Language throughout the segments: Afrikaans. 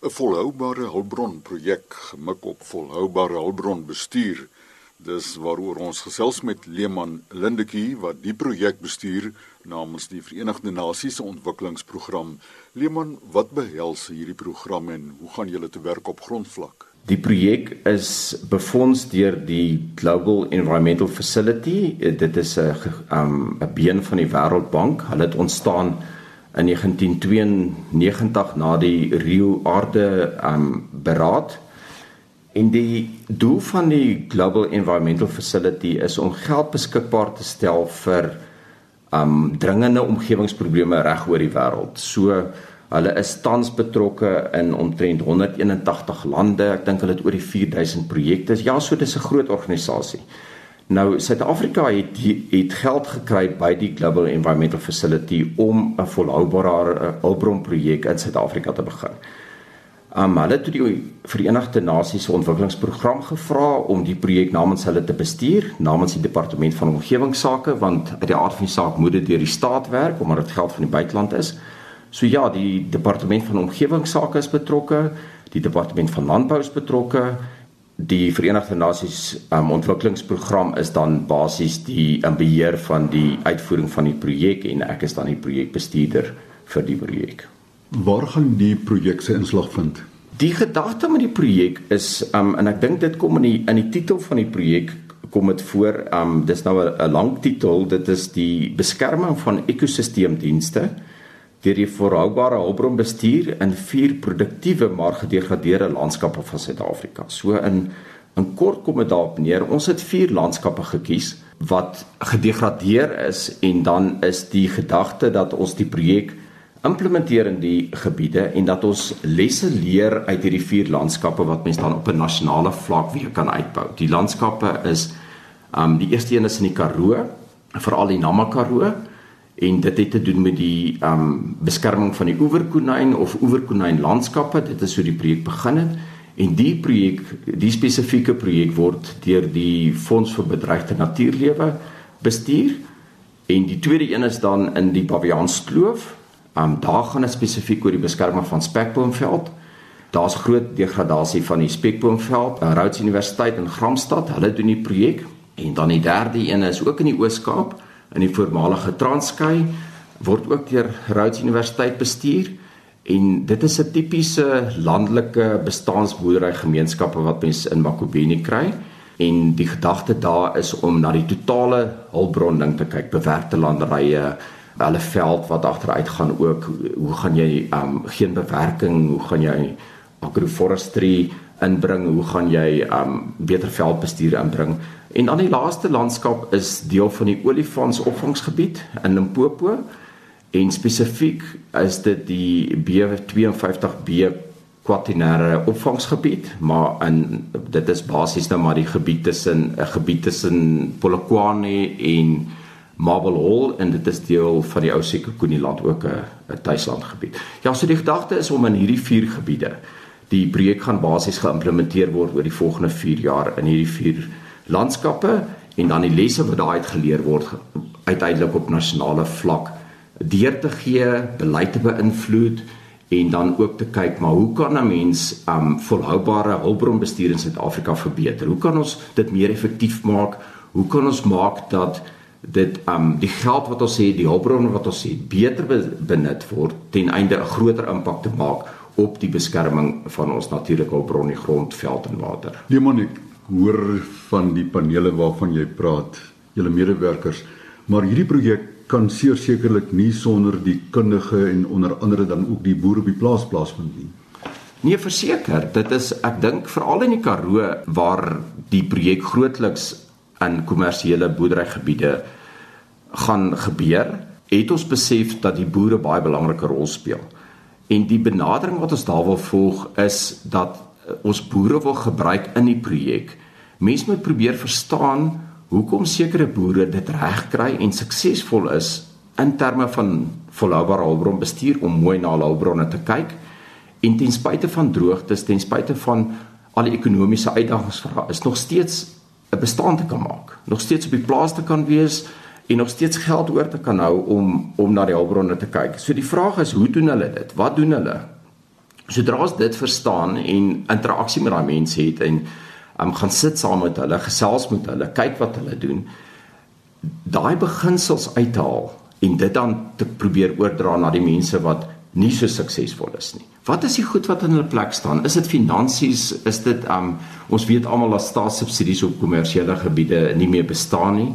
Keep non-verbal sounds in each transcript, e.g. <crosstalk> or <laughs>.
'n volhoubare hulpbron projek gemik op volhoubare hulpbron bestuur. Dis waaroor ons gesels met Leeman Lindetjie wat die projek bestuur namens die Verenigde Nasies se ontwikkelingsprogram. Leeman, wat behels hierdie program en hoe gaan julle te werk op grondvlak? Die projek is befonds deur die Global Environmental Facility. Dit is 'n um, 'n been van die Wêreldbank. Hulle het ontstaan in 1992 na die Rio Aarde um, beraad. En die doel van die Global Environmental Facility is om geld beskikbaar te stel vir um dringende omgewingsprobleme reg oor die wêreld. So hulle is tans betrokke in omtrent 181 lande. Ek dink hulle het oor die 4000 projekte. Ja, so dis 'n groot organisasie. Nou Suid-Afrika het het geld gekry by die Global Environmental Facility om 'n volhoubare hulpbronprojek in Suid-Afrika te begin. Um, hulle het die Verenigde Nasies ontwikkelingsprogram gevra om die projek namens hulle te bestuur, namens die departement van omgewingsake want uit die aard van die saak moet dit deur die staat werk omdat dit geld van die buiteland is. So ja, die departement van omgewingsake is betrokke, die departement van landbou is betrokke. Die Verenigde Nasies um, ontwikkelingsprogram is dan basies die um, beheer van die uitvoering van die projek en ek is dan die projekbestuurder vir die projek. Waar gaan die projek se inslag vind? Die gedagte met die projek is um en ek dink dit kom in die in die titel van die projek kom dit voor um dis nou 'n lang titel dit is die beskerming van ekosisteemdienste deur die volhoubare hulpbronbestuur in vier produktiewe maar gedegradeerde landskappe van Suid-Afrika. So in in kort kom dit daarop neer ons het vier landskappe gekies wat gedegradeer is en dan is die gedagte dat ons die projek implementeer in die gebiede en dat ons lesse leer uit hierdie vier landskappe wat mens dan op 'n nasionale vlak weer kan uitbou. Die landskappe is um die eerste een is in die Karoo, veral die Namakaroo en dit het te doen met die um beskerming van die oeverkonyn of oeverkonyn landskappe. Dit is hoe die projek begin het en die projek, die spesifieke projek word deur die Fonds vir Bedreigde Natuurlewe bestuur en die tweede een is dan in die Baviaanskloof Um daar gaan dit spesifiek oor die beskerming van spekboomveld. Daar's groot degradasie van die spekboomveld. Rhodes Universiteit in Gramstad, hulle doen die projek en dan die derde een is ook in die Oos-Kaap in die voormalige Transkei word ook deur Rhodes Universiteit bestuur. En dit is 'n tipiese landelike bestaansboerdery gemeenskappe wat mens in Makobeni kry. En die gedagte daar is om na die totale hulpbron ding te kyk bewerkte landerye hulle veld wat agteruit gaan ook hoe gaan jy um geen bewerking hoe gaan jy agroforestry inbring hoe gaan jy um beter veldbestuur inbring en dan die laaste landskap is deel van die olifants opvangsgebied in Limpopo en spesifiek is dit die B52B quaternary opvangsgebied maar in dit is basies nou maar die gebied tussen 'n gebied tussen Polokwane en Marble Hall en dit is deel van die ou Sekhukhune land ook 'n 'n tuislandgebied. Ja, so die gedagte is om in hierdie vier gebiede die projek gaan basies geïmplementeer word oor die volgende 4 jaar in hierdie vier landskappe en dan die lesse wat daai uit geleer word uiteindelik op nasionale vlak deur te gee, beleid te beïnvloed en dan ook te kyk maar hoe kan 'n mens um volhoubare hulpbronbestuur in Suid-Afrika verbeter? Hoe kan ons dit meer effektief maak? Hoe kan ons maak dat dit um die geld wat ons het, die hulpbronne wat ons het, beter benut word ten einde 'n groter impak te maak op die beskerming van ons natuurlike hulpbronne, grond, veld en water. Lemonik, hoor van die panele waarvan jy praat, julle medewerkers, maar hierdie projek kan sekerlik nie sonder die kundige en onder andere dan ook die boere op die plaas plaasvind nie. Nee, verseker, dit is ek dink veral in die Karoo waar die projek grootliks in kommersiële boerderygebiede gaan gebeur, het ons besef dat die boere baie belangrike rol speel. En die benadering wat ons daar wil volg is dat eh, ons boere wil gebruik in die projek. Mense moet probeer verstaan hoekom sekere boere dit reg kry en suksesvol is in terme van volhoubare hulpbronbestuur om mooi na hulle hulpbronne te kyk en ten spyte van droogtes, ten spyte van al die ekonomiese uitdagings vir is nog steeds 'n bestaan te kan maak. Nog steeds op die plaas te kan wees en nog steeds geld oor te kan hou om om na die hulpbronne te kyk. So die vraag is, hoe doen hulle dit? Wat doen hulle? Sodra ons dit verstaan en interaksie met daai mense het en um, gaan sit saam met hulle, gesels met hulle, kyk wat hulle doen, daai beginsels uithaal en dit dan te probeer oordra na die mense wat nie so suksesvol is nie. Wat is die goed wat in hulle plek staan? Is dit finansies? Is dit um ons weet almal dat staatssubsidies op kommersiële gebiede nie meer bestaan nie.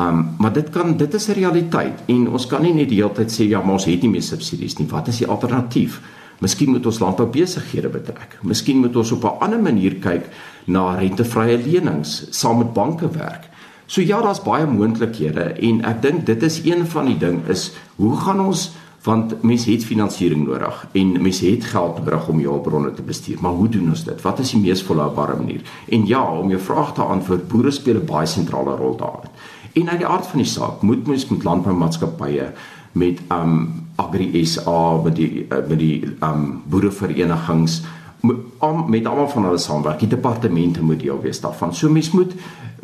Um maar dit kan dit is 'n realiteit en ons kan nie net die hele tyd sê ja, maar ons het nie meer subsidies nie. Wat is die alternatief? Miskien moet ons landboubesighede betrek. Miskien moet ons op 'n ander manier kyk na rentevrye lenings, saam met banke werk. So ja, daar's baie moontlikhede en ek dink dit is een van die ding is hoe gaan ons want mense het finansiering nodig en mense het geld nodig om jou bronne te bestuur. Maar hoe doen ons dit? Wat is die mees volhoubare manier? En ja, om jou vraag te antwoord, boere speel 'n baie sentrale rol daarin. En uit die aard van die saak, moet mens met landboumaatskappye met um Agri SA met die uh, met die um boereverenigings met almal van hulle saamwerk. Die departemente moet deel wees daarvan. So mens moet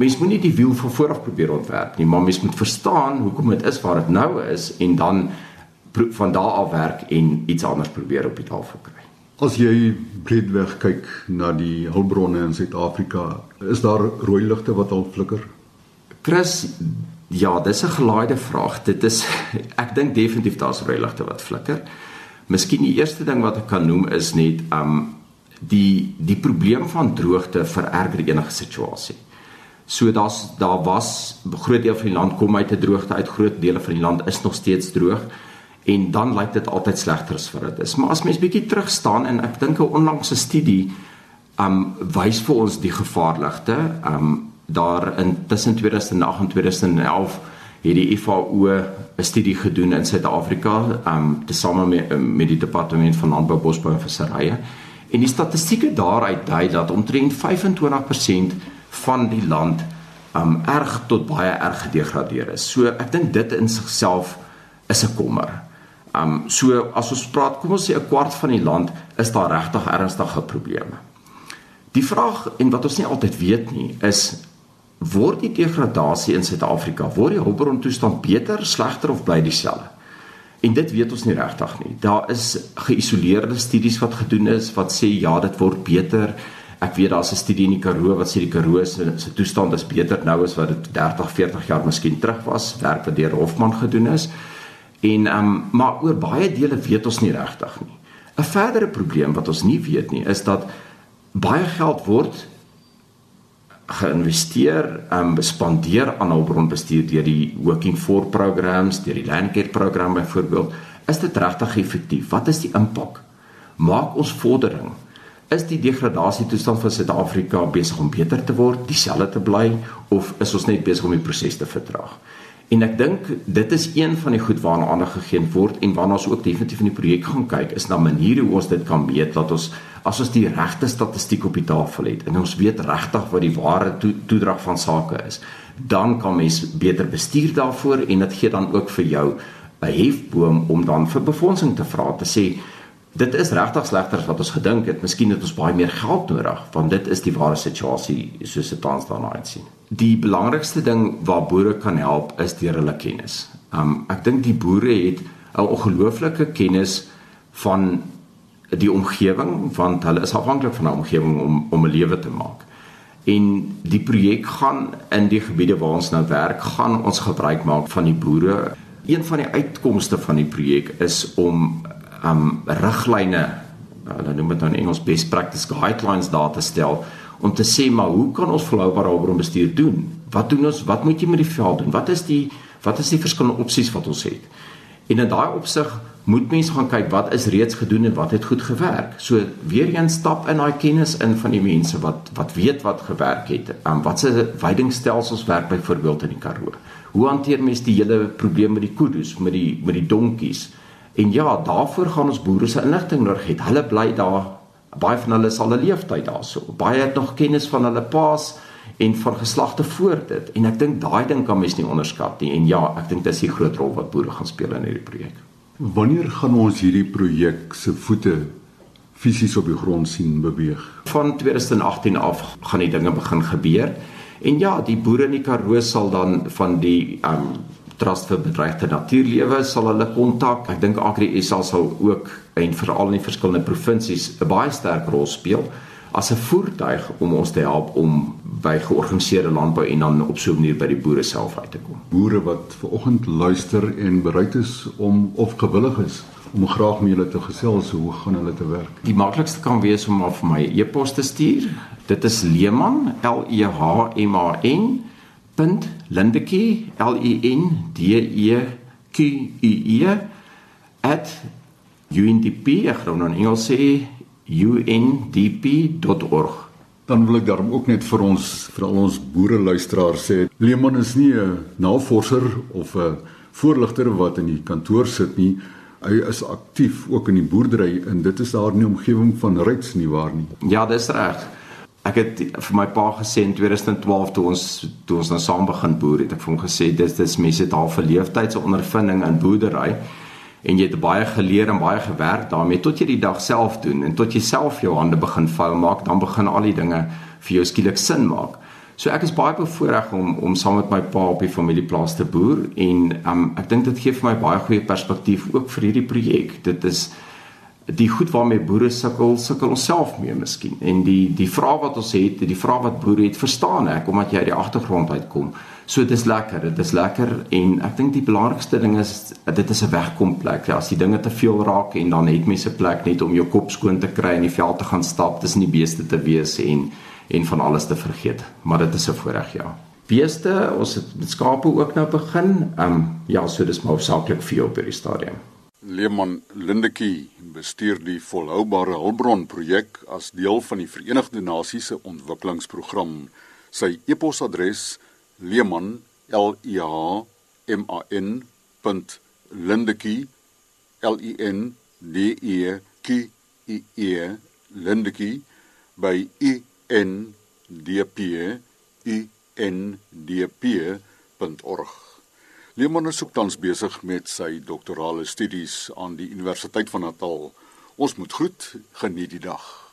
mens moet nie die wiel van voor af probeer ontwerp nie, maar mens moet verstaan hoekom dit is waar dit nou is en dan van daar af werk en iets anders probeer op die tafel kry. As jy breedweg kyk na die hulpbronne in Suid-Afrika, is daar rooi ligte wat al flikker? Chris, ja, dis 'n gelaaide vraag. Dit is <laughs> ek dink definitief daar's rooi ligte wat flikker. Miskien die eerste ding wat ek kan noem is net um die die probleem van droogte vererger enige situasie. So daar's daar was groot deel van die land kom uit 'n droogte uit, groot dele van die land is nog steeds droog en dan lyk dit altyd slegter as vir dit is. Maar as mens bietjie terug staan en ek dink 'n onlangse studie um wys vir ons die gevaarligte um daar in tussen 2008 en 2011 het die FAO 'n studie gedoen in Suid-Afrika um tesame met met die departement van landbou, bosbou en visserye. En die statistieke daaruit dui dat omtrent 25% van die land um erg tot baie erg gedegradeer is. So ek dink dit in sigself is 'n kommer. Um so as ons praat, kom ons sê 'n kwart van die land is daar regtig ernstige probleme. Die vraag en wat ons nie altyd weet nie, is word die degradasie in Suid-Afrika, word die hulpbron toestand beter, slegter of bly dieselfde? En dit weet ons nie regtig nie. Daar is geïsoleerde studies wat gedoen is wat sê ja, dit word beter. Ek weet daar's 'n studie in die Karoo wat sê die Karoo se se toestand is beter nou as wat dit 30, 40 jaar miskien terug was, werk wat deur Hofman gedoen is. En ehm um, maar oor baie dele weet ons nie regtig nie. 'n Verdere probleem wat ons nie weet nie is dat baie geld word geïnvesteer en um, bespandeer aan hulpbronbestuur deur die Working for programs, deur die Landcare program byvoorbeeld. Is dit regtig effektief? Wat is die impak? Maak ons vordering? Is die degradasie toestand van Suid-Afrika besig om beter te word, dieselfde te bly of is ons net besig om die proses te vertraag? En ek dink dit is een van die goed waarna aandag gegee word en waarna ons ook definitief in die projek gaan kyk is na maniere hoe ons dit kan meet dat ons as ons die regte statistiek op die tafel het en ons weet regtig wat die ware to toedrag van sake is, dan kan mens beter bestuur daarvoor en dit gee dan ook vir jou 'n hefboom om dan vir befondsing te vra te sê dit is regtig slegter as wat ons gedink het. Miskien het ons baie meer geld nodig want dit is die ware situasie soos dit tans daarna uitsien die belangrikste ding waar boere kan help is deur hulle kennis. Um ek dink die boere het 'n ongelooflike kennis van die omgewing want hulle is afhanklik van 'n omgewing om om 'n lewe te maak. En die projek gaan in die gebiede waar ons nou werk, gaan ons gebruik maak van die boere. Een van die uitkomste van die projek is om um riglyne, hulle noem dit nou in Engels best practice guidelines daar te stel om te sê maar hoe kan ons volhoubare hulpbronbestuur doen? Wat doen ons? Wat moet jy met die veld doen? Wat is die wat is die verskillende opsies wat ons het? En in daai opsig moet mense gaan kyk wat is reeds gedoen en wat het goed gewerk. So weer een stap in daai kennis in van die mense wat wat weet wat gewerk het. Um, wat se veidingstelsels werk byvoorbeeld in die Karoo? Hoe hanteer mense die hele probleem met die kuddes, met die met die donkies? En ja, daarvoor gaan ons boere se inligting nodig hê. Hulle bly daar baie van hulle is al 'n leeftyd daarso. Baie het nog kennis van hulle paas en van geslagte voor dit. En ek dink daai ding kan mens nie onderskat nie. En ja, ek dink dis die groot rol wat boere gaan speel in hierdie projek. Wanneer gaan ons hierdie projek se voete fisies op die grond sien beweeg? Van 2018 af gaan die dinge begin gebeur. En ja, die boere in die Karoo sal dan van die um Trust vir Bedreigde Natuurlewe sal hulle kontak. Ek dink Agri SA sal ook en veral in die verskillende provinsies 'n baie sterk rol speel as 'n voertuig om ons te help om by georganiseerde landbou en dan op so 'n manier by die boere self uit te kom. Boere wat ver oggend luister en bereid is om of gewillig is om graag met julle te gesels, hoe gaan hulle te werk? Die maklikste kan wees om maar vir my e-pos te stuur. Dit is Leeman L E H M A N .lindetjie L I N D E Q U E @undp ek gaan nou in Engels sê undp.org. Dan wil ek daarom ook net vir ons vir al ons boere luisteraars sê, Leeman is nie 'n navorser of 'n voorligter wat in die kantoor sit nie. Hy is aktief ook in die boerdery en dit is daar in die omgewing van Ryds nie waar nie. Ja, dis reg. Ek het vir my pa gesê in 2012 toe ons toe ons nou saam begin boer het, ek vir hom gesê dis dis mense het al vir leeftydse ondervinding in boerdery en jy het baie geleer en baie gewerk daarmee tot jy die dag self doen en tot jy self jou hande begin vuil maak dan begin al die dinge vir jou skielik sin maak. So ek is baie bevoorreg om om saam met my pa op die familieplaas te boer en um, ek dink dit gee vir my baie goeie perspektief ook vir hierdie projek. Dit is die goed waarmee boere sukkel, sukkel ons self mee miskien. En die die vrae wat ons het, die vrae wat boere het, verstaan ek omdat jy uit die agtergrond uitkom. So dit is lekker, dit is lekker en ek dink die belangrikste ding is dit is 'n wegkomplek. Ja, as die dinge te veel raak en dan het mense plek net om jou kop skoon te kry en die veld te gaan stap, tussen die beeste te wees en en van alles te vergeet. Maar dit is 'n voorreg, ja. Beeste, ons het met skape ook nou begin. Ehm um, ja, so dis maar hoofsaaklik vir jou op hierdie stadium. Leeman Lindetjie bestuur die volhoubare hulpbron projek as deel van die Verenigde Nasies se ontwikkelingsprogram. Sy e-posadres Leeman L E H M A N L E N D E K I E Lindetjie by i n d p i n d p.org. Leeman is ook tans besig met sy doktorale studies aan die Universiteit van Natal. Ons moet groet, geniet die dag.